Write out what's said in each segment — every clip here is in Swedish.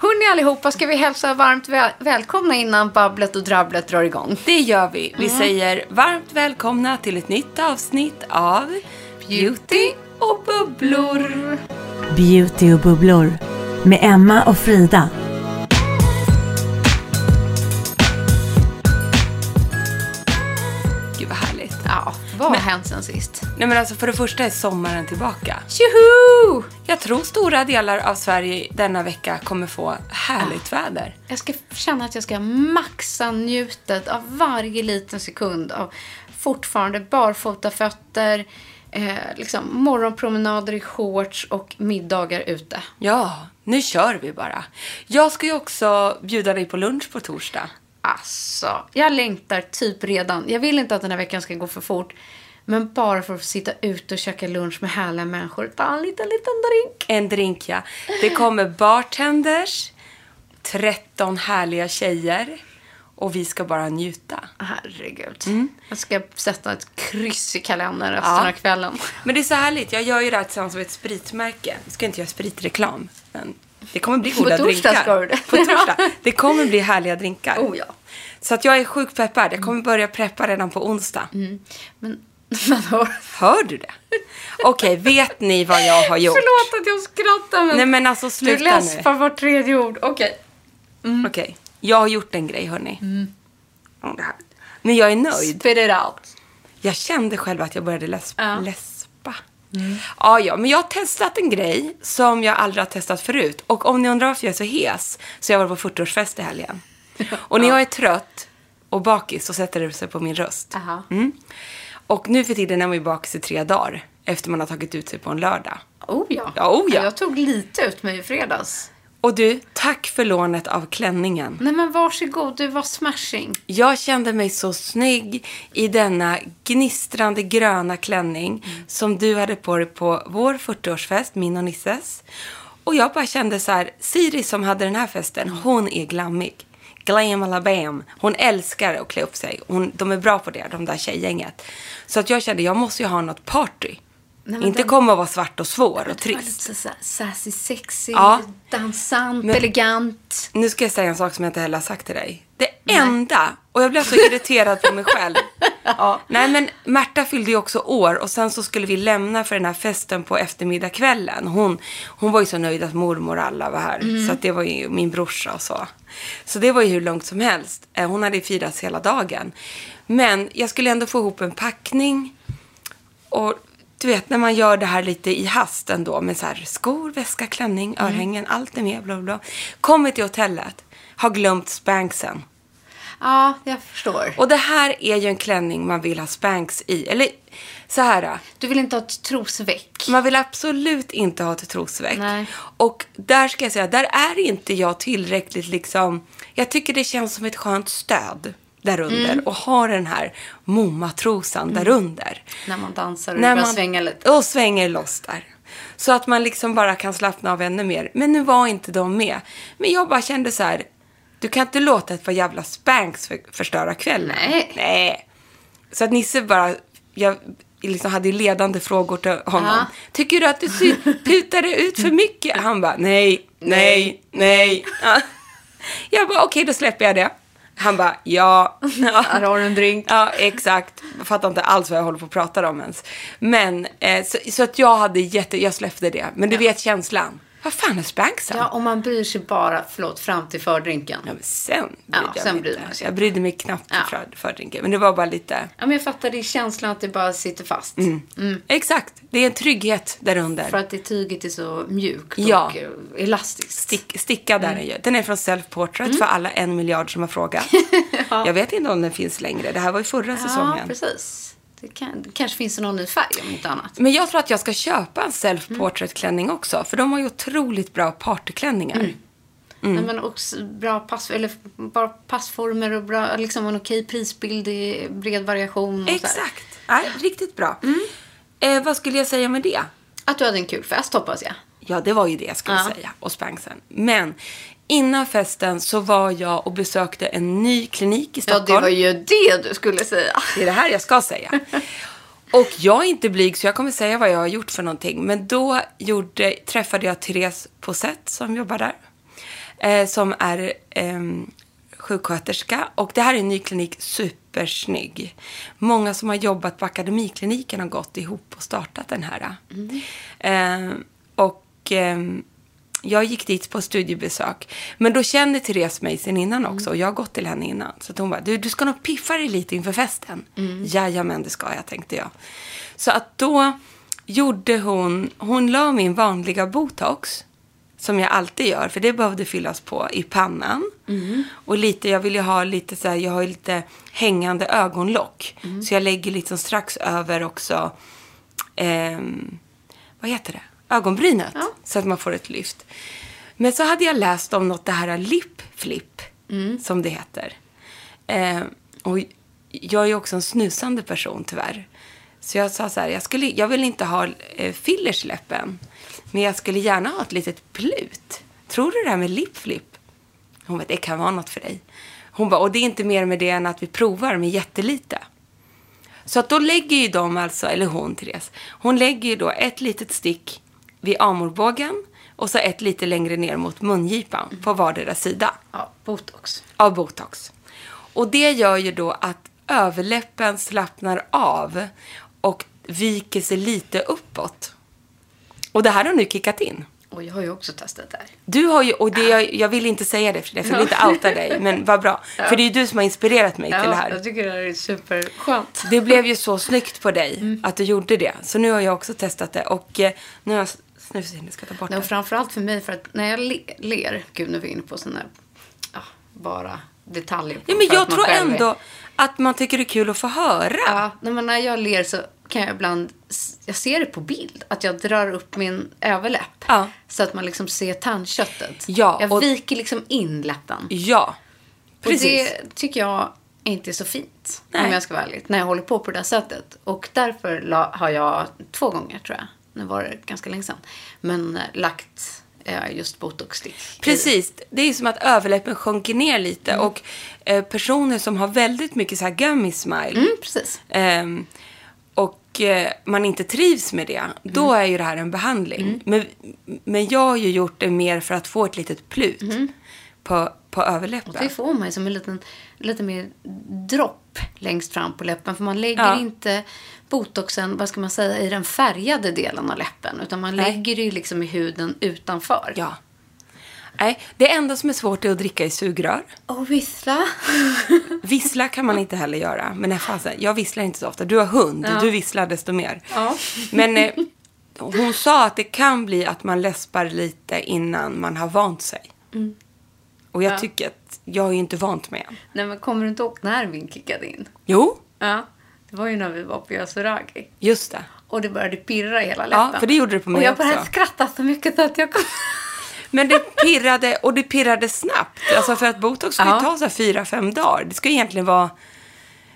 Hörni allihopa, ska vi hälsa varmt väl välkomna innan babblet och drabblet drar igång? Det gör vi. Vi säger varmt välkomna till ett nytt avsnitt av Beauty och bubblor. Beauty och bubblor med Emma och Frida. Vad har hänt sen sist? Nej men alltså för det första är sommaren tillbaka. Tjoho! Jag tror stora delar av Sverige denna vecka kommer få härligt väder. Jag ska känna att jag ska maxa njutet av varje liten sekund av fortfarande barfota fötter, eh, liksom morgonpromenader i shorts och middagar ute. Ja, nu kör vi bara. Jag ska ju också bjuda dig på lunch på torsdag. Alltså, jag längtar typ redan. Jag vill inte att den här veckan ska gå för fort. Men bara för att få sitta ute och käka lunch med härliga människor. Ta en liten, liten drink. En drink ja. Det kommer bartenders, 13 härliga tjejer och vi ska bara njuta. Herregud. Jag ska sätta ett kryss i kalendern resten Ja. av kvällen. Men det är så härligt. Jag gör ju det här tillsammans med ett spritmärke. Jag ska inte göra spritreklam. Men det kommer bli På goda torsdag drinkar. ska du det. På torsdag. Det kommer bli härliga drinkar. Oh ja. Så att jag är sjukt peppad. Jag kommer börja preppa redan på onsdag. Men, men hör, Hör du det? Okej, vet ni vad jag har gjort? Förlåt att jag skrattar men, Nej men alltså du sluta nu. läspar vart tredje ord. Okej. Okej, jag har gjort en grej hörni. Om det här. Men jag är nöjd. Spit it out. Jag kände själv att jag började läs- Ja. Läspa. Ja, ja, men jag har testat en grej som jag aldrig har testat förut. Och om ni undrar varför jag är så hes, så jag var på 40-årsfest i helgen. Och när jag är trött och bakis så sätter det sig på min röst. Mm. Och nu för tiden är man ju bakis i tre dagar efter man har tagit ut sig på en lördag. Oh ja. Ja, oh ja. Jag tog lite ut mig i fredags. Och du, tack för lånet av klänningen. Nej men varsågod, du var smashing. Jag kände mig så snygg i denna gnistrande gröna klänning som du hade på dig på vår 40-årsfest, min och Nisses. Och jag bara kände så här, Siri som hade den här festen, hon är glammig. Glam alla bam. Hon älskar att klä upp sig. Hon, de är bra på det, de där tjejgänget. Så att jag kände, jag måste ju ha något party. Nej, Inte den- komma och vara svart och svår och trist. lite sassy, sexy, Ja. dansant, Men- elegant. Nu ska jag säga en sak som jag inte heller har sagt till dig. Det enda, och jag blev så irriterad på mig själv. Nej men Märta fyllde ju också år och sen så skulle vi lämna för den här festen på eftermiddagskvällen. Hon, hon var ju så nöjd att mormor och alla var här. Så att det var ju min brorsa och så. Så det var ju hur långt som helst. Eh, Hon hade ju firat hela dagen. Men jag skulle ändå få ihop en packning. Och du vet när man gör det här lite i hast ändå med så här skor, väska, klänning, örhängen, allt är med, bla bla. Kommer till hotellet, har glömt spanksen. Ja, jag förstår. Och det här är ju en klänning man vill ha spanks i. Eller så här, Du vill inte ha ett trosveck? man vill absolut inte ha ett trosveck. Nej. Och där ska jag säga, där är inte jag tillräckligt liksom, jag tycker det känns som ett skönt stöd därunder. Mm. Och ha den här mommatrosan därunder. När man dansar och När man svänga lite. Och svänger loss där. Så att man liksom bara kan slappna av ännu mer. Men nu var inte de med. Men jag bara kände så här, du kan inte låta ett par jävla spanks för, förstöra kvällen. Nej. Nej. Så att Nisse bara, jag liksom hade ledande frågor till honom. Ja. Tycker du att du putade ut för mycket? Han bara, nej, nej, nej. Ja. Jag bara, okej, då släpper jag det. Han bara, ja. ja. Här har du en drink. Ja, exakt. Jag fattar inte alls vad jag håller på att prata om ens. Men, eh, så, så att jag hade jätte, jag släppte det. Men du vet känslan. Vad fan är spanksen? Ja, om man bryr sig bara, förlåt, fram till fördrinken. Ja, men sen Ja, brydde jag sen mig bryr inte. man sig. Jag brydde mig knappt Ja. för, för drinken. Men det var bara lite... Ja, men jag fattar, det är känslan att det bara sitter fast. Exakt. Det är en trygghet där under. För att det tyget är så mjukt Ja. och elastiskt. Stick, sticka där Mm. är ju. Den är från Self Portrait för alla en miljard som har frågat. Jag vet inte om den finns längre. Det här var ju förra Ja, säsongen. precis. Det, kan, det kanske finns någon ny färg om inte annat. Men jag tror att jag ska köpa en Self Mm. Också. För de har ju otroligt bra partyklänningar. Mm. Mm. Nej, men också bra pass, eller bara passformer och bra, liksom en okej prisbild i bred variation. Och. Exakt. Nej, riktigt bra. Mm. Eh, vad skulle jag säga med det? Att du hade en kul fest hoppas jag. Ja, det var ju det jag skulle Ja. säga. Och spanksen. Men innan festen så var jag och besökte en ny klinik i Ja, Stockholm. det var ju det du skulle säga. Det är det här jag ska säga. Och jag är inte blyg så jag kommer säga vad jag har gjort för någonting. Men då gjorde, träffade jag Therese Posett som jobbar där. Eh, som är eh, sjuksköterska. Och det här är en ny klinik, supersnygg. Många som har jobbat på Akademikliniken har gått ihop och startat den här. Eh, och ehm, jag gick dit på studiebesök. Men då kände Therese mig sen innan också. Och jag har gått till henne innan. Så att hon bara, du, du ska nog piffa dig lite inför festen. Mm. Jajamän, det ska jag, tänkte jag. Så att då gjorde hon, hon la min vanliga botox. Som jag alltid gör, för det behövde fyllas på i pannan. Och lite, jag vill ju ha lite så här, jag har ju lite hängande ögonlock. Så jag lägger liksom strax över också, ehm, vad heter det? Ögonbrynet. Så att man får ett lyft. Men så hade jag läst om något, det här lip flip, som det heter. Eh, och jag är ju också en snusande person tyvärr. Så jag sa så här, jag, skulle, jag vill inte ha eh, fillers i läppen. Men jag skulle gärna ha ett litet plut. Tror du det här med lip flip? Hon bara, det kan vara något för dig. Hon bara, och det är inte mer med det än att vi provar med jättelite. Så att då lägger ju de alltså, eller hon Therese, hon lägger ju då ett litet stick vid amorbågen och så ett lite längre ner mot mungipan på vardera sida Ja, botox. av botox. Och det gör ju då att överläppen slappnar av och viker sig lite uppåt. Och det här har nu kickat in. Och jag har ju också testat det här. Du har ju, och det, jag, jag vill inte säga det för det, för jag vill inte outa dig, men vad bra. För det är ju du som har inspirerat mig till det här. jag tycker det här är superskönt. Det blev ju så snyggt på dig att du gjorde det. Så nu har jag också testat det. Och eh, nu har jag snus in, jag ska ta bort Nej, och framförallt för mig, för att när jag le, ler, gud nu är vi inne på sådana ja, bara detaljer. Ja, men jag tror är- ändå att man tycker det är kul att få höra. Ja, men när jag ler så kan jag ibland, jag ser det på bild, att jag drar upp min överläpp. Ja. Så att man liksom ser tandköttet. Ja, jag och- viker liksom in läppen. Ja, precis. Och det tycker jag inte är så fint. Nej. Om jag ska vara ärlig. När jag håller på på det där sättet. Och därför la, har jag två gånger tror jag. Nu var det ganska länge sedan. Men eh, lagt eh, just botox-stick. Precis. Det är som att överläppen sjunker ner lite. Mm. Och eh, personer som har väldigt mycket så här gummy smile. Mm, precis. ehm, och eh, man inte trivs med det. Då Mm. är ju det här en behandling. Men, men jag har ju gjort det mer för att få ett litet plut på, på överläppen. Mm. Och det får man ju som en liten, lite mer dropp längst fram på läppen. För man lägger Ja. inte botoxen, vad ska man säga, i den färgade delen av läppen. Utan man Nej. lägger det ju liksom i huden utanför. Ja. Nej, det enda som är svårt är att dricka i sugrör. Och vissla. Vissla kan man inte heller göra. Men nej, fasen, jag visslar inte så ofta. Du har hund, Ja. du visslar desto mer. Ja. Men eh, hon sa att det kan bli att man läspar lite innan man har vant sig. Och jag Ja. tycker att jag är inte vant med. Nej men kommer du inte ihåg när Vin kickade in? Jo, Ja. Det var ju när vi var på Yasuragi. just det. Och det började pirra i hela läppen. Ja, för det gjorde det på mig Och jag började också. skratta så mycket så att jag kom... Men det pirrade, och det pirrade snabbt. Alltså för att botox ska Ja. ta så här fyra, fem dagar. Det ska egentligen vara,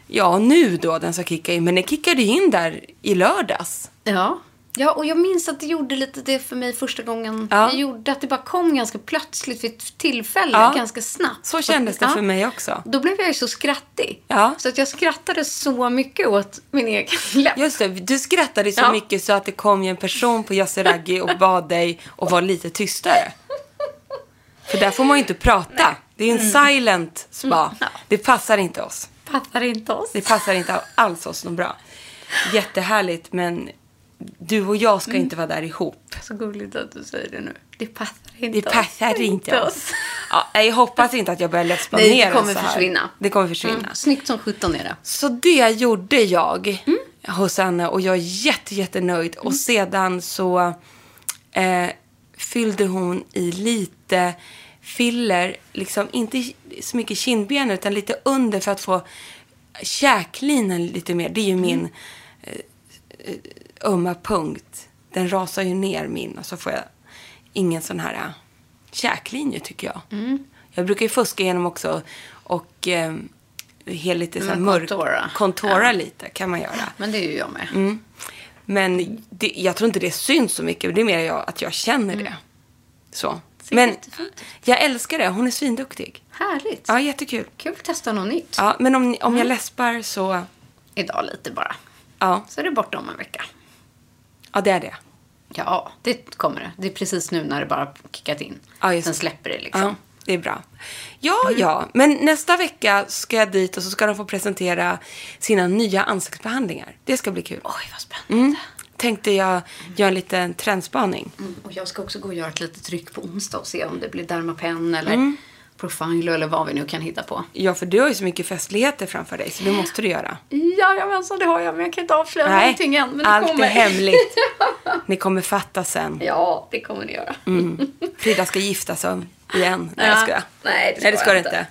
ja nu då den ska kicka in. Men den kickade ju in där i lördags. Ja. Ja, och jag minns att det gjorde lite det för mig första gången Ja. jag gjorde. Att det bara kom ganska plötsligt vid ett tillfälle, Ja. ganska snabbt. Så kändes det Ja. för mig också. Då blev jag ju så skrattig. Ja. Så att jag skrattade så mycket åt min egen läpp. Just det, du skrattade så mycket så att det kom ju en person på Yasuragi och bad dig att vara lite tystare. För där får man ju inte prata. Det är en silent spa. Mm. Ja. Det passar inte oss. Fattar inte oss. Det passar inte alls oss något bra. Jättehärligt, men du och jag ska Mm. inte vara där ihop. Så gulligt att du säger det nu. Det passar inte Det passar oss. inte oss. Ja, jag hoppas inte att jag börjar läspa Nej, det kommer så här. försvinna. Det kommer försvinna. Mm. Snyggt som sjutton är det. Så det gjorde jag Mm. hos henne och jag är jätte, jättenöjd. Och sedan så eh, fyllde hon i lite filler, liksom inte så mycket kindben utan lite under för att få käklinan lite mer. Det är ju min eh, eh, ömma punkt. Den rasar ju ner min och så får jag ingen sån här eh, käklinje tycker jag. Jag brukar ju fuska igenom också och eh, he lite så här mörk... contoura. Contoura Ja. lite kan man göra. Men det är ju jag med. Mm. Men det, jag tror inte det syns så mycket. Det är mer jag, att jag känner det. Så. Mm. Men jag älskar det. Hon är svinduktig. Härligt. Ja, jättekul. Kul att testa något nytt. Ja, men om, om Mm. jag läspar så... Idag lite bara. Ja, Så är det borta om en vecka. Ja det är det. Ja, det kommer det. Det är precis nu när det bara kickat in. Ja, just Sen släpper det liksom. Ja, det är bra. Ja, Mm. ja. Men nästa vecka ska jag dit och så ska de få presentera sina nya ansiktsbehandlingar. Det ska bli kul. Oj, vad spännande. Mm. Tänkte jag göra en liten trendspaning. Mm. Och jag ska också gå och göra ett litet tryck på onsdag och se om det blir Dermapen eller Mm. Profilo eller vad vi nu kan hitta på. Ja, för du har ju så mycket festligheter framför dig, så det måste du göra. Jajamensan, det har jag, men jag kan inte avslöja någonting än. Men det allt kommer. är hemligt. Ni kommer fatta sen. Ja, det kommer ni göra. Frida ska gifta sig igen. Nej, jag Ja. skojar. Nej, det ska Nej, det ska jag inte. inte.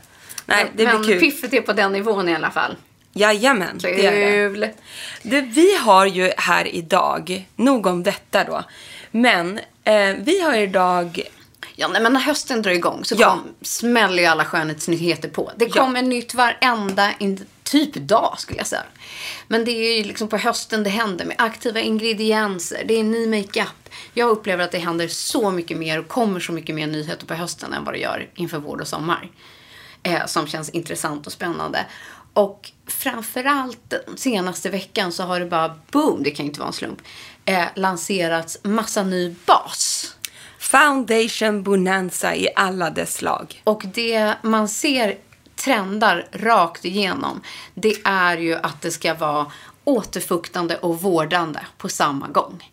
Nej, Men- det blir men kul. piffet är på den nivån i alla fall. Jajamän, det är det. Kul. det. Vi har ju här idag, nog om detta då, men eh, vi har idag, Ja, nej, men när hösten drar igång så Ja. kom, smäller ju alla skönhetsnyheter på. Det Ja. kommer nytt varenda in, typ dag skulle jag säga. Men det är ju liksom på hösten det händer med aktiva ingredienser. Det är ny makeup. Jag upplever att det händer så mycket mer och kommer så mycket mer nyheter på hösten än vad det gör inför vår och sommar. Eh, som känns intressant och spännande. Och framförallt den senaste veckan så har det bara boom, det kan ju inte vara en slump, eh, lanserats massa ny bas. Foundation Bonanza i alla dess slag. Och det man ser trendar rakt igenom, det är ju att det ska vara återfuktande och vårdande på samma gång.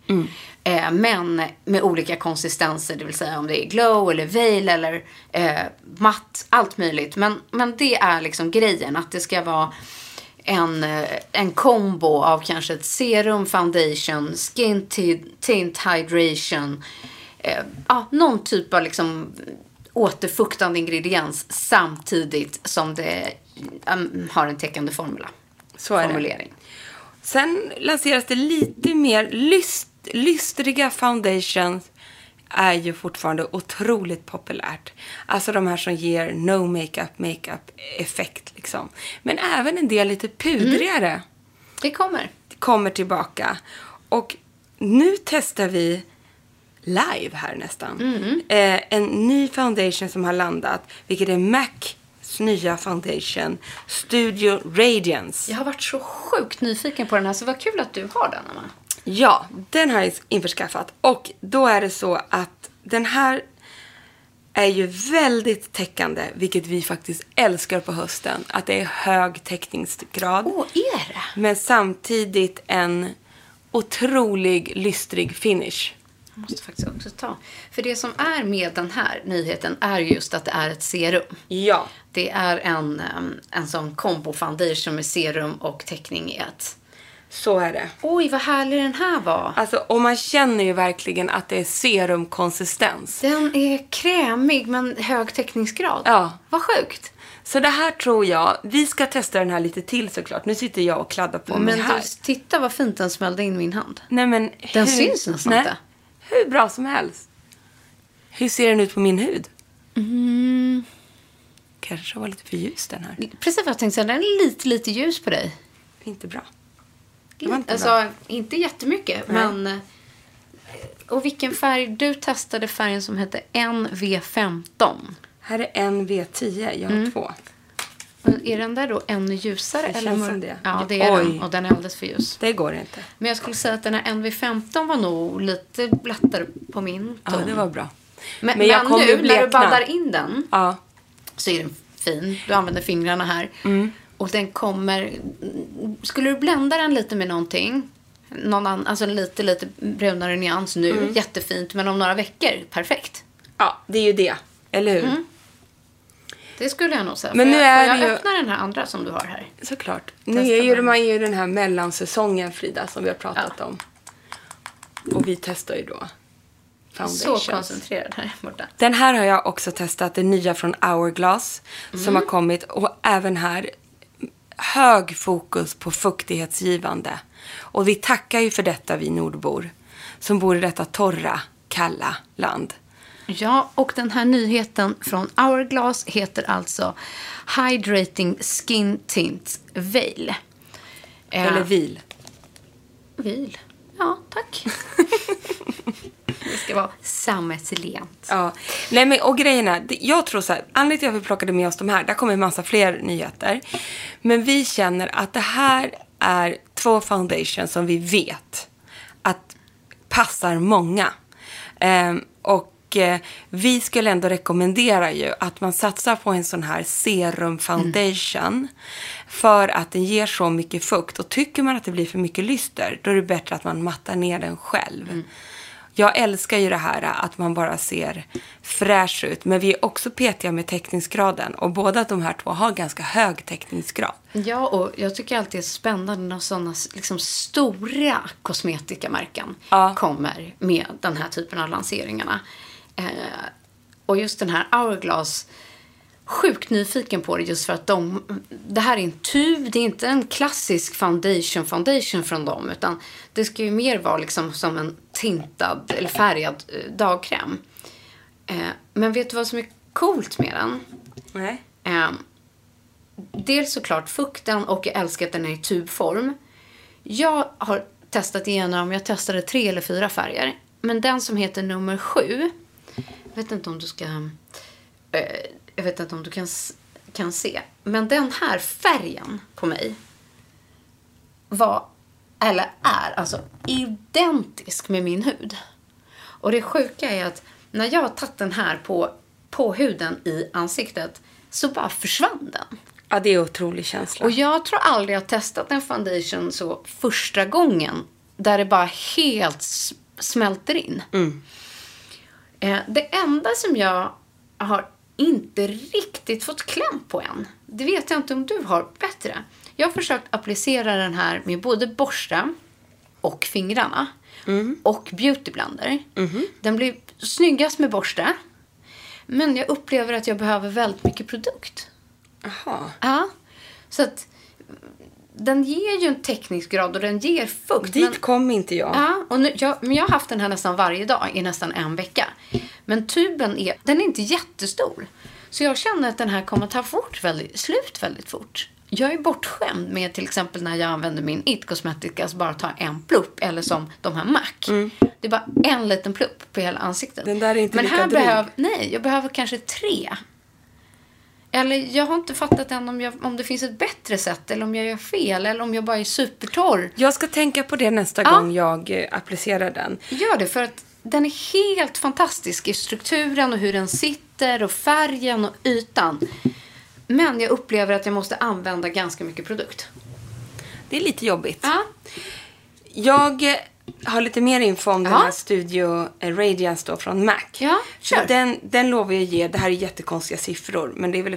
Eh, men med olika konsistenser, det vill säga om det är glow eller veil eller eh, matt, allt möjligt. Men, men det är liksom grejen, att det ska vara en, eh, en kombo av kanske ett serum, foundation, skin ti- tint hydration. Eh, ja, någon typ av liksom återfuktande ingrediens samtidigt som det um, har en täckande formula. Så är det. formulering. Sen lanseras det lite mer lyst, lystriga foundations är ju fortfarande otroligt populärt. Alltså de här som ger no makeup, makeup effekt liksom. Men även en del lite pudrigare Det kommer. kommer tillbaka. Och nu testar vi live här nästan. Eh, en ny foundation som har landat, vilket är MACs nya foundation, Studio Radiance. Jag har varit så sjukt nyfiken på den här, så vad kul att du har den, Emma. Ja, den har jag införskaffat. Och då är det så att den här är ju väldigt täckande, vilket vi faktiskt älskar på hösten. Att det är hög täckningsgrad. Åh, är det? Men samtidigt en otrolig lystrig finish. Jag måste faktiskt också ta. För det som är med den här nyheten är just att det är ett serum. Ja. Det är en, en sån combo foundation med serum och täckning i ett. Så är det. Oj, vad härlig den här var. Alltså, och man känner ju verkligen att det är serumkonsistens. Den är krämig men hög täckningsgrad. Ja. Vad sjukt. Så det här tror jag, vi ska testa den här lite till såklart. Nu sitter jag och kladdar på mig Men här. du, titta vad fint den smällde in min hand. Nej, men Den syns nästan inte. Hur bra som helst. Hur ser den ut på min hud? Mm. Kanske var lite för ljus den här. Precis vad jag tänkte säga, den är lite, lite ljus på dig. Inte bra. Inte alltså, bra. inte jättemycket, Nej. men eh, Och vilken färg? Du testade färgen som hette NV15. Här är en V10, jag har Mm. två. Är den där då ännu ljusare? Det eller känns det. Ja, det är Oj. den. Och den är alldeles för ljus. Det går inte. Men jag skulle säga att den här NV15 var nog lite lättare på min Ja, ton. det var bra. Men, Men jag men nu när du baddar in den Ja. så är den fin. Du använder fingrarna här. Mm. Och den kommer... Skulle du blända den lite med någonting, någon annan, alltså lite, lite brunare nyans nu, Mm. jättefint. Men om några veckor, perfekt. ja, det är ju det. Eller hur? Mm. Det skulle jag nog säga. Men nu jag, är jag ju- öppna den här andra som du har här? Såklart. Nu Testa är ju man ju den här mellansäsongen, Frida, som vi har pratat om. Och vi testar ju då Så foundations. koncentrerad här borta. Den här har jag också testat, den nya från Hourglass som har kommit. Och även här hög fokus på fuktighetsgivande. Och vi tackar ju för detta, vi nordbor, som bor i detta torra, kalla land. Ja, och den här nyheten från Hourglass heter alltså Hydrating Skin Tint Veil. Eh, Eller vil. Vil. Ja, tack. det ska vara sammetslent. Ja. Nej, men, och grejerna, jag tror så här, anledningen till att vi plockade med oss de här, där kommer en massa fler nyheter. Men vi känner att det här är två foundations som vi vet att passar många. Ehm, och eh, vi skulle ändå rekommendera ju att man satsar på en sån här serum foundation. För att den ger så mycket fukt. Och tycker man att det blir för mycket lyster, då är det bättre att man mattar ner den själv. Jag älskar ju det här att man bara ser fräsch ut. Men vi är också petiga med täckningsgraden. Och båda de här två har ganska hög täckningsgrad. Ja, och jag tycker alltid det är spännande när sådana liksom, stora kosmetikamärken Ja. kommer med den här typen av lanseringarna. Eh, och just den här Hourglass, sjukt nyfiken på det just för att de, det här är en tub, det är inte en klassisk foundation foundation från dem utan det ska ju mer vara liksom som en tintad eller färgad eh, dagkräm. Eh, men vet du vad som är coolt med den? Nej. Eh, dels såklart fukten och jag älskar att den är i tubform. Jag har testat igenom, jag testade tre eller fyra färger. Men den som heter nummer sju, jag vet inte om du ska, eh, jag vet inte om du kan, kan se. Men den här färgen på mig var, eller är, alltså identisk med min hud. Och det sjuka är att när jag har tagit den här på, på huden i ansiktet så bara försvann den. Ja, det är en otrolig känsla. Och jag tror aldrig jag har testat en foundation så första gången där det bara helt smälter in. Eh, det enda som jag har inte riktigt fått kläm på än, det vet jag inte om du har bättre. Jag har försökt applicera den här med både borsta och fingrarna och beautyblender. Den blir snyggast med borste. Men jag upplever att jag behöver väldigt mycket produkt. Jaha. Ja, så att den ger ju en täckningsgrad och den ger fukt. Dit men, kom inte jag. ja, och nu, jag, men jag har haft den här nästan varje dag i nästan en vecka. Men tuben är, den är inte jättestor. Så jag känner att den här kommer ta fort väldigt, slut väldigt fort. Jag är bortskämd med till exempel när jag använder min It Cosmetics bara ta en plupp eller som de här MAC. Det är bara en liten plupp på hela ansiktet. Den där är inte Men lika här dryg. behöver, nej, jag behöver kanske tre. Eller jag har inte fattat än om, jag, om det finns ett bättre sätt eller om jag gör fel eller om jag bara är supertorr. Jag ska tänka på det nästa Ja. gång jag eh, applicerar den. Gör det för att den är helt fantastisk i strukturen och hur den sitter och färgen och ytan. Men jag upplever att jag måste använda ganska mycket produkt. Det är lite jobbigt. Ja, Jag eh, har lite mer info om den Ja. här Studio eh, Radiance då från Mac. Ja, kör. Den, den lovar jag ge. Det här är jättekonstiga siffror, men det är väl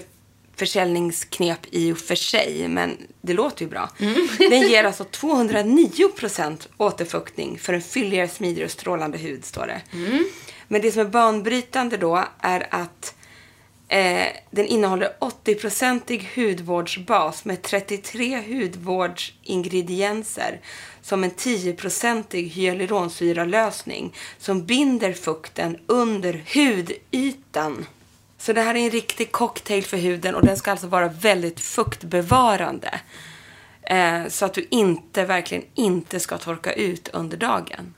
försäljningsknep i och för sig, men det låter ju bra. Mm. Den ger alltså 209% återfuktning för en fylligare, smidigare och strålande hud, står det. Mm. Men det som är banbrytande då är att eh, den innehåller 80-procentig hudvårdsbas med 33 hudvårdsingredienser som en 10-procentig hyaluronsyralösning som binder fukten under hudytan. Så det här är en riktig cocktail för huden och den ska alltså vara väldigt fuktbevarande. Eh, så att du inte, verkligen inte ska torka ut under dagen.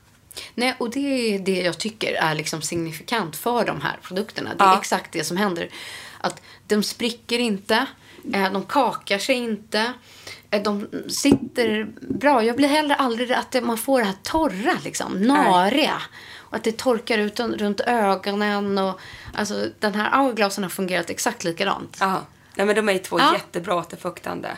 Nej, och det är det jag tycker är liksom signifikant för de här produkterna. Det är Ja. exakt det som händer. Att de spricker inte, eh, de kakar sig inte, de sitter bra. Jag blir heller aldrig att man får det här torra, liksom, nariga. Och att det torkar ut runt ögonen. Och, alltså, den här hourglassen har fungerat exakt likadant. Ja. Nej, men de är två Ja. jättebra återfuktande.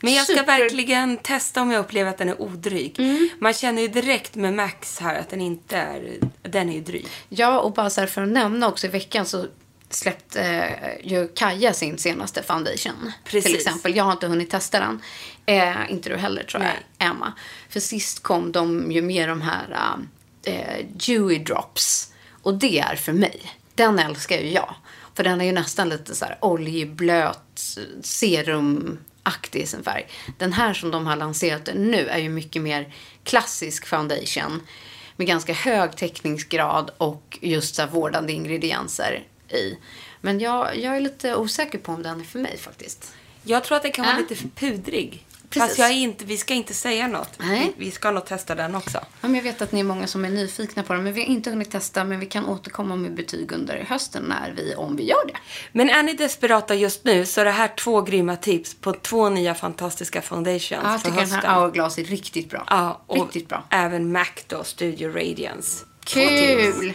Men jag ska Super. verkligen testa om jag upplever att den är odryg. Mm. Man känner ju direkt med Max här att den inte är... Den är ju dryg. Ja, och bara så här för att nämna också i veckan så släppte eh, ju Kaja sin senaste foundation. Precis. Till exempel. Jag har inte hunnit testa den. Eh, inte du heller tror jag, Nej. Emma. För sist kom de ju med de här eh, Dewy Drops. Och det är för mig. Den älskar ju jag. För den är ju nästan lite så här oljeblöt, serumaktig i sin färg. Den här som de har lanserat nu är ju mycket mer klassisk foundation. Med ganska hög täckningsgrad och just så här vårdande ingredienser i. Men jag, jag är lite osäker på om den är för mig faktiskt. Jag tror att den kan vara lite för pudrig. Precis. Fast jag inte, vi ska inte säga något. Nej. Vi, vi ska nog testa den också. Ja, men jag vet att ni är många som är nyfikna på den. Men vi har inte hunnit testa. Men vi kan återkomma med betyg under hösten när vi, om vi gör det. Men är ni desperata just nu så är det här två grymma tips på två nya fantastiska foundations Ja, jag för tycker den hösten. här Hourglass är riktigt bra. Ja, och riktigt bra. även Mac då, Studio Radiance. Kul!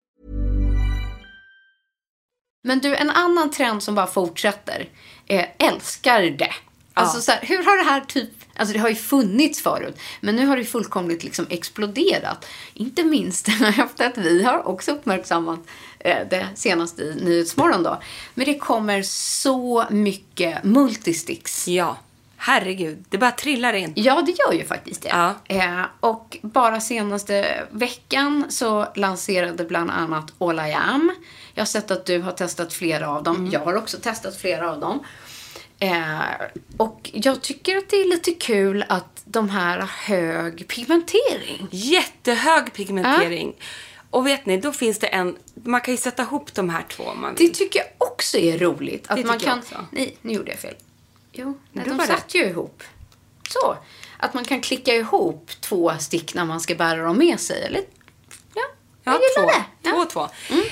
Men du, en annan trend som bara fortsätter. Eh, älskar det. Alltså så här, hur har det här typ... Alltså det har ju funnits förut. Men nu har det fullkomligt liksom exploderat. Inte minst efter att vi har också uppmärksammat eh, det senaste i Nyhetsmorgon då. Men det kommer så mycket multisticks. Ja, herregud. Det bara trillar in. Ja, det gör ju faktiskt det. Ja. Eh, och bara senaste veckan så lanserade bland annat All I Am. Jag har sett att du har testat flera av dem. Jag har också testat flera av dem. Eh, och jag tycker att det är lite kul att de här har hög pigmentering. Jättehög pigmentering. Och vet ni, då finns det en... Man kan ju sätta ihop de här två om man Det vill. tycker jag också är roligt. Att Det man kan... Nej, nu gjorde jag fel. Jo, nej, de satt ju ihop. Så. Att man kan klicka ihop två stick när man ska bära dem med sig. Eller? Ja, Ja, jag gillar två. det. Två, två.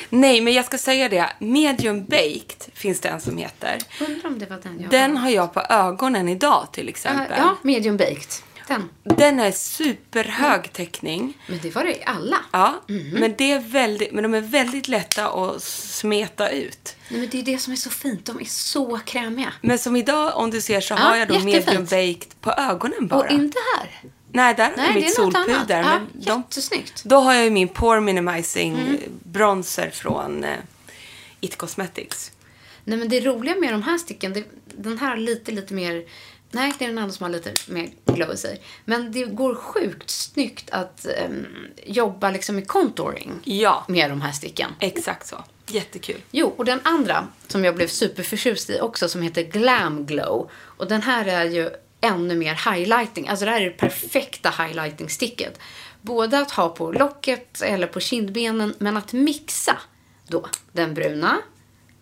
Nej, men jag ska säga det. Medium baked finns det en som heter. Undrar om det var den jag Den har jag på ögonen idag till exempel. Ja, medium baked. Den. Den är superhög täckning. Men det var det i alla. Ja, Mhm. men, det är väldigt, men de är väldigt lätta att smeta ut. Nej, men det är det som är så fint. De är så krämiga. Men som idag, om du ser, så Ja, har jag då medium baked på ögonen bara. Och inte här. Nej, där Nej, är det mitt solpuder. Ja, de, jättesnyggt. då har jag ju min pore minimizing Mm. bronzer från eh, It Cosmetics. Nej, men det roliga med de här sticken, det, den här har lite, lite mer... Nej, det är den andra som har lite mer glow i sig. Men det går sjukt snyggt att ehm, jobba liksom med contouring Ja, med de här sticken. exakt så. Jättekul. Jo, och den andra som jag blev superförtjust i också som heter Glam Glow. Och den här är ju ännu mer highlighting. Alltså det här är det perfekta highlighting-sticket. Både att ha på locket eller på kindbenen, men att mixa då den bruna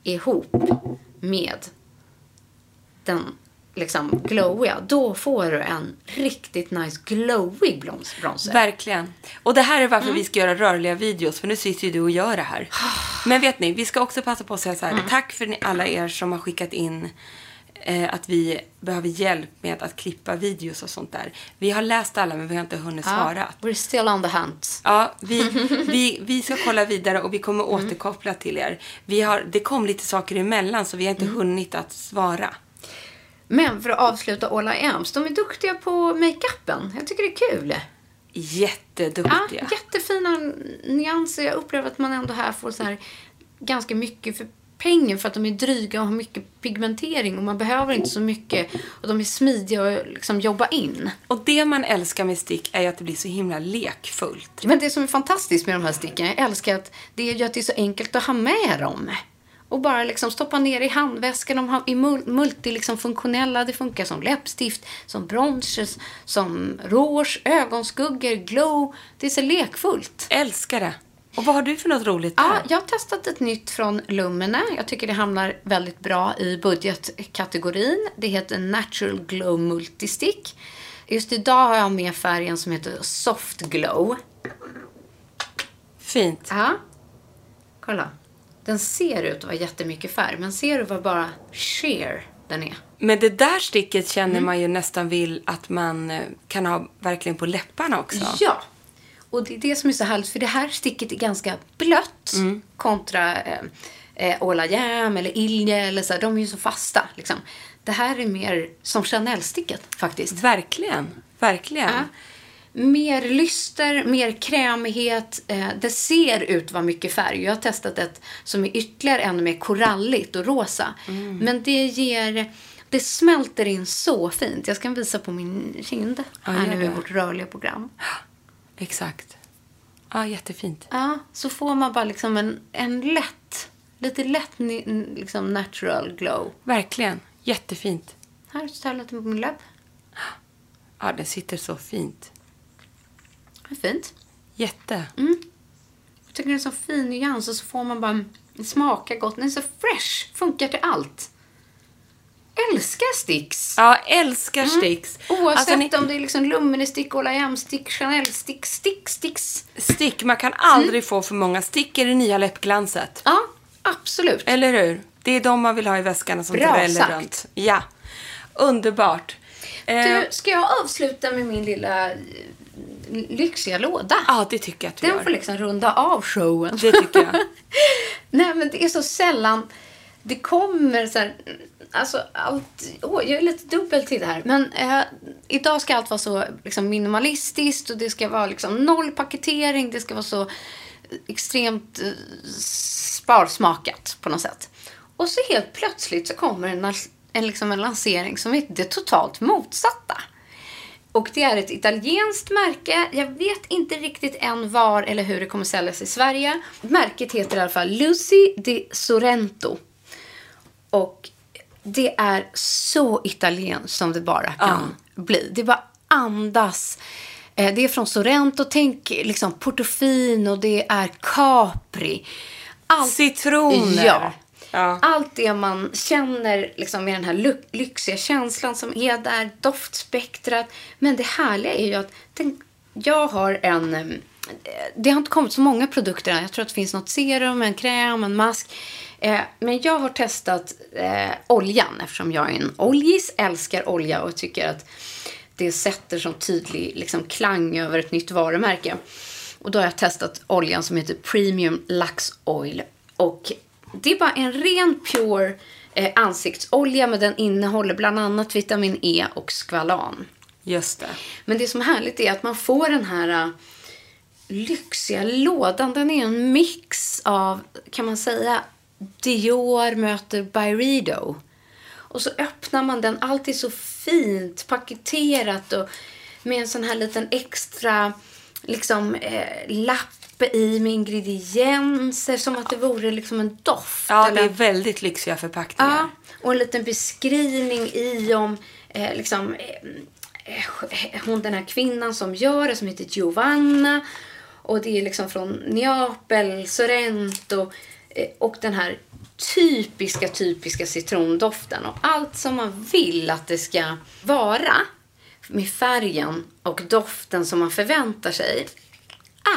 ihop med den liksom glowiga. Då får du en riktigt nice glowig bronzer. Verkligen. Och det här är Mm. varför vi ska göra rörliga videos, för nu sitter ju du och gör det här. Men vet ni, vi ska också passa på att säga så här, Mm. tack för alla er som har skickat in att vi behöver hjälp med att klippa videos och sånt där. Vi har läst alla, men vi har inte hunnit svara. We're still on the hunt. Ja, vi, vi, vi ska kolla vidare och vi kommer Mm. återkoppla till er. Vi har, det kom lite saker emellan så vi har inte Mm. hunnit att svara. Men för att avsluta All I Ams, de är duktiga på makeupen. Jag tycker det är kul. Ja, Jätteduktiga. jättefina nyanser. Jag upplever att man ändå här får så här ganska mycket för pengen för att de är dryga och har mycket pigmentering och man behöver inte så mycket och de är smidiga att liksom jobba in. Och det man älskar med stick är ju att det blir så himla lekfullt. Men det som är fantastiskt med de här sticken, jag älskar att det är ju att det är så enkelt att ha med dem. Och bara liksom stoppa ner i handväskan. De har- är mul- multi liksom funktionella. Det funkar som läppstift, som bronzers, som rouge, ögonskuggor, glow. Det är så lekfullt. Älskar det. Och vad har du för något roligt Ja, där? jag har testat ett nytt från Lumene. Jag tycker det hamnar väldigt bra i budgetkategorin. Det heter Natural Glow Multistick. Just idag har jag med färgen som heter Soft Glow. Fint. Ja. Kolla. Den ser ut att vara jättemycket färg, men ser du vad bara sheer den är? Men det där sticket känner Mm. man ju nästan vill att man eh, kan ha verkligen på läpparna också. Ja. Och det är det som är så härligt, för det här sticket är ganska blött Mm. kontra eh, eh, Ola Jam eller Ilje eller så här, De är ju så fasta liksom. Det här är mer som Chanel-sticket faktiskt. Verkligen. Verkligen. Ja. Mer lyster, mer krämighet. Eh, det ser ut vara mycket färg. Jag har testat ett som är ytterligare ännu mer koralligt och rosa. Mm. Men det ger... Det smälter in så fint. Jag ska visa på min kind Ja, här gör nu i det. vårt rörliga program. Exakt. Ja, jättefint. Ja, så får man bara liksom en, en lätt, lite lätt liksom natural glow. Verkligen. Jättefint. Här, tar jag lite på min läpp. Ja, det sitter så fint. Fint. Jätte. Jag tycker det är en så fin nyans och så får man bara smaka gott. Den är så fresh. Funkar till allt. Älskar sticks. Ja, älskar sticks. Oavsett Alltså, ni- om det är liksom Lumene-stick, Ola-Jam-stick, Chanel-stick, stick, sticks. Stick, man kan aldrig Mm. få för många. Stick är det nya läppglanset. Ja, absolut. Eller hur? Det är de man vill ha i väskan som Bra dräller sagt. runt. Ja. Underbart. Eh, Du, ska jag avsluta med min lilla eh, lyxiga låda? Ja, det tycker jag att vi Den gör. får liksom runda av showen. Det tycker jag. Nej, men det är så sällan det kommer så här... Alltså, allt... oh, jag är lite dubbel till det här. Men eh, idag ska allt vara så liksom, minimalistiskt och det ska vara liksom, noll paketering. Det ska vara så extremt eh, sparsmakat på något sätt. Och så helt plötsligt så kommer en, en, liksom, en lansering som är det totalt motsatta. Och det är ett italienskt märke. Jag vet inte riktigt än var eller hur det kommer säljas i Sverige. Märket heter i alla fall Lucy di Sorrento. Och det är så italienskt som det bara kan bli. Det bara andas. Eh, Det är från Sorrento. Tänk liksom Portofino, det är Capri. Allt Citroner. Ja. Ja. Allt det man känner liksom, med den här ly- lyxiga känslan som är där, doftspektrat. Men det härliga är ju att den, jag har en... eh, Det har inte kommit så många produkter än. Jag tror att det finns något serum, en kräm, en mask. Eh, men jag har testat eh, oljan eftersom jag är en oljis, älskar olja och tycker att det sätter som tydlig liksom, klang över ett nytt varumärke. Och då har jag testat oljan som heter Premium Lux Oil. Och det är bara en ren pure eh, ansiktsolja men den innehåller bland annat vitamin E och skvalan. Just det. Men det som är härligt är att man får den här äh, lyxiga lådan. Den är en mix av, kan man säga, Dior möter Byredo. Och så öppnar man den, allt är så fint paketerat och med en sån här liten extra liksom, eh, lapp i med ingredienser som att det vore liksom en doft. Ja, eller- det är väldigt lyxiga förpackningar. Ja, och en liten beskrivning i om eh, liksom, eh, eh, hon den här kvinnan som gör det som heter Giovanna. Och det är liksom från Neapel, Sorrento och den här typiska, typiska citrondoften. Och allt som man vill att det ska vara med färgen och doften som man förväntar sig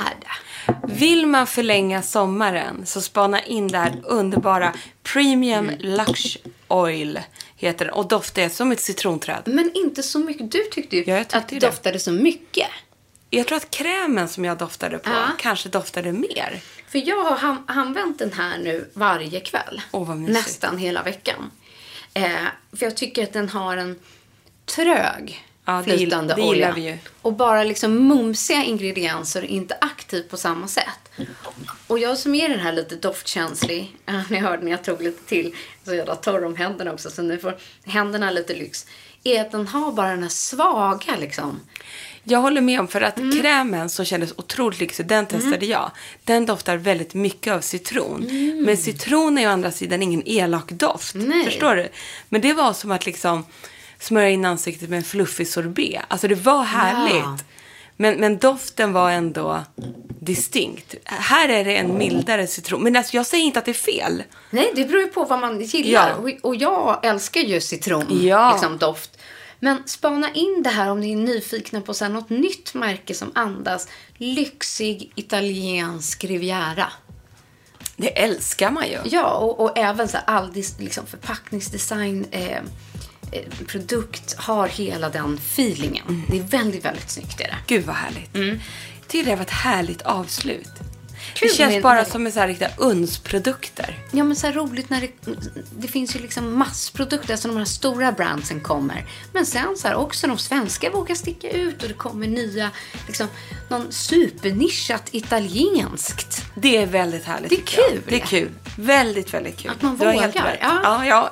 är det. Vill man förlänga sommaren så spana in det här underbara Premium Lux Oil heter den och doftar som ett citronträd. Men inte så mycket. Du tyckte ju Ja, tyckte att det. doftade så mycket. Jag tror att krämen som jag doftade på Ja. kanske doftade mer. För jag har använt den här nu varje kväll. Mysigt. nästan hela veckan. Eh, för jag tycker att den har en trög Ja, det flytande det gillar olja. vi ju. Och bara liksom mumsiga ingredienser och inte aktiv på samma sätt. Och jag som är den här lite doftkänslig, ja, ni hörde när jag tog lite till, så jävla torr om händerna också, så nu får händerna lite lyx. Är att den har bara den här svaga liksom. Jag håller med om för att Mm. krämen som kändes otroligt lyxig, den testade jag. Den doftar väldigt mycket av citron. Men citron är å andra sidan ingen elak doft. Mm. Nej. Förstår du? Men det var som att liksom smörja in ansiktet med en fluffig sorbet. Alltså det var härligt. Ja. Men, men doften var ändå distinkt. Här är det en mildare citron. Men alltså, jag säger inte att det är fel. Nej, det beror ju på vad man gillar. Ja. Och, och jag älskar ju citron, Ja. liksom doft. Men spana in det här om ni är nyfikna på så här, något nytt märke som andas lyxig italiensk riviera. Det älskar man ju. Ja, och, och även så här, all liksom förpackningsdesign, eh, eh, produkt har hela den feelingen. Det är väldigt, väldigt snyggt. Är det. Gud vad härligt. Jag tycker det var ett härligt avslut. Kul det känns bara som en så här riktiga unsprodukter. Ja, men så här roligt när det, det finns ju liksom massprodukter, alltså de här stora brandsen kommer. Men sen så här också de svenska vågar sticka ut och det kommer nya, liksom någon supernischat italienskt. Det är väldigt härligt. Det är kul. Det är kul. Väldigt, väldigt kul. Att man helt vågar, rätt. ja. Ja, jag,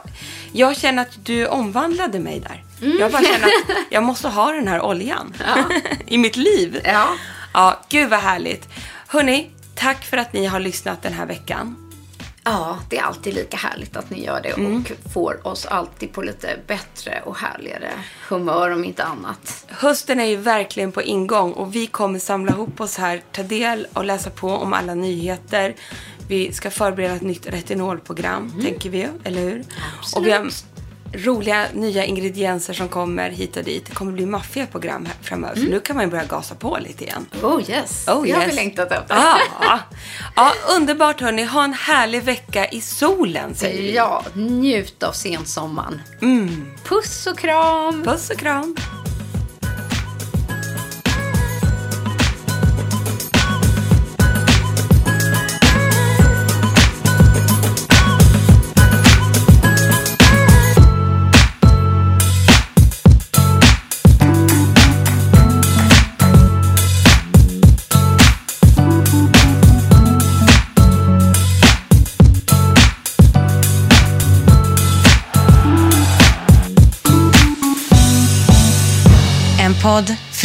jag känner att du omvandlade mig där. Mm. Jag bara känner att jag måste ha den här oljan i mitt liv. Ja. Ja, gud vad härligt. Hörni, tack för att ni har lyssnat den här veckan. Ja, det är alltid lika härligt att ni gör det och får oss alltid på lite bättre och härligare humör om inte annat. Hösten är ju verkligen på ingång och vi kommer samla ihop oss här, ta del och läsa på om alla nyheter. Vi ska förbereda ett nytt retinolprogram, tänker vi eller hur? Och vi har roliga nya ingredienser som kommer hit och dit. Det kommer bli maffiga program framöver, så nu kan man ju börja gasa på lite igen. Oh yes, Oh, det har vi yes. längtat efter. Ja, ja, underbart hörni. Ha en härlig vecka i solen, säger vi. Ja, njut av sensommaren. Puss och kram! Puss och kram.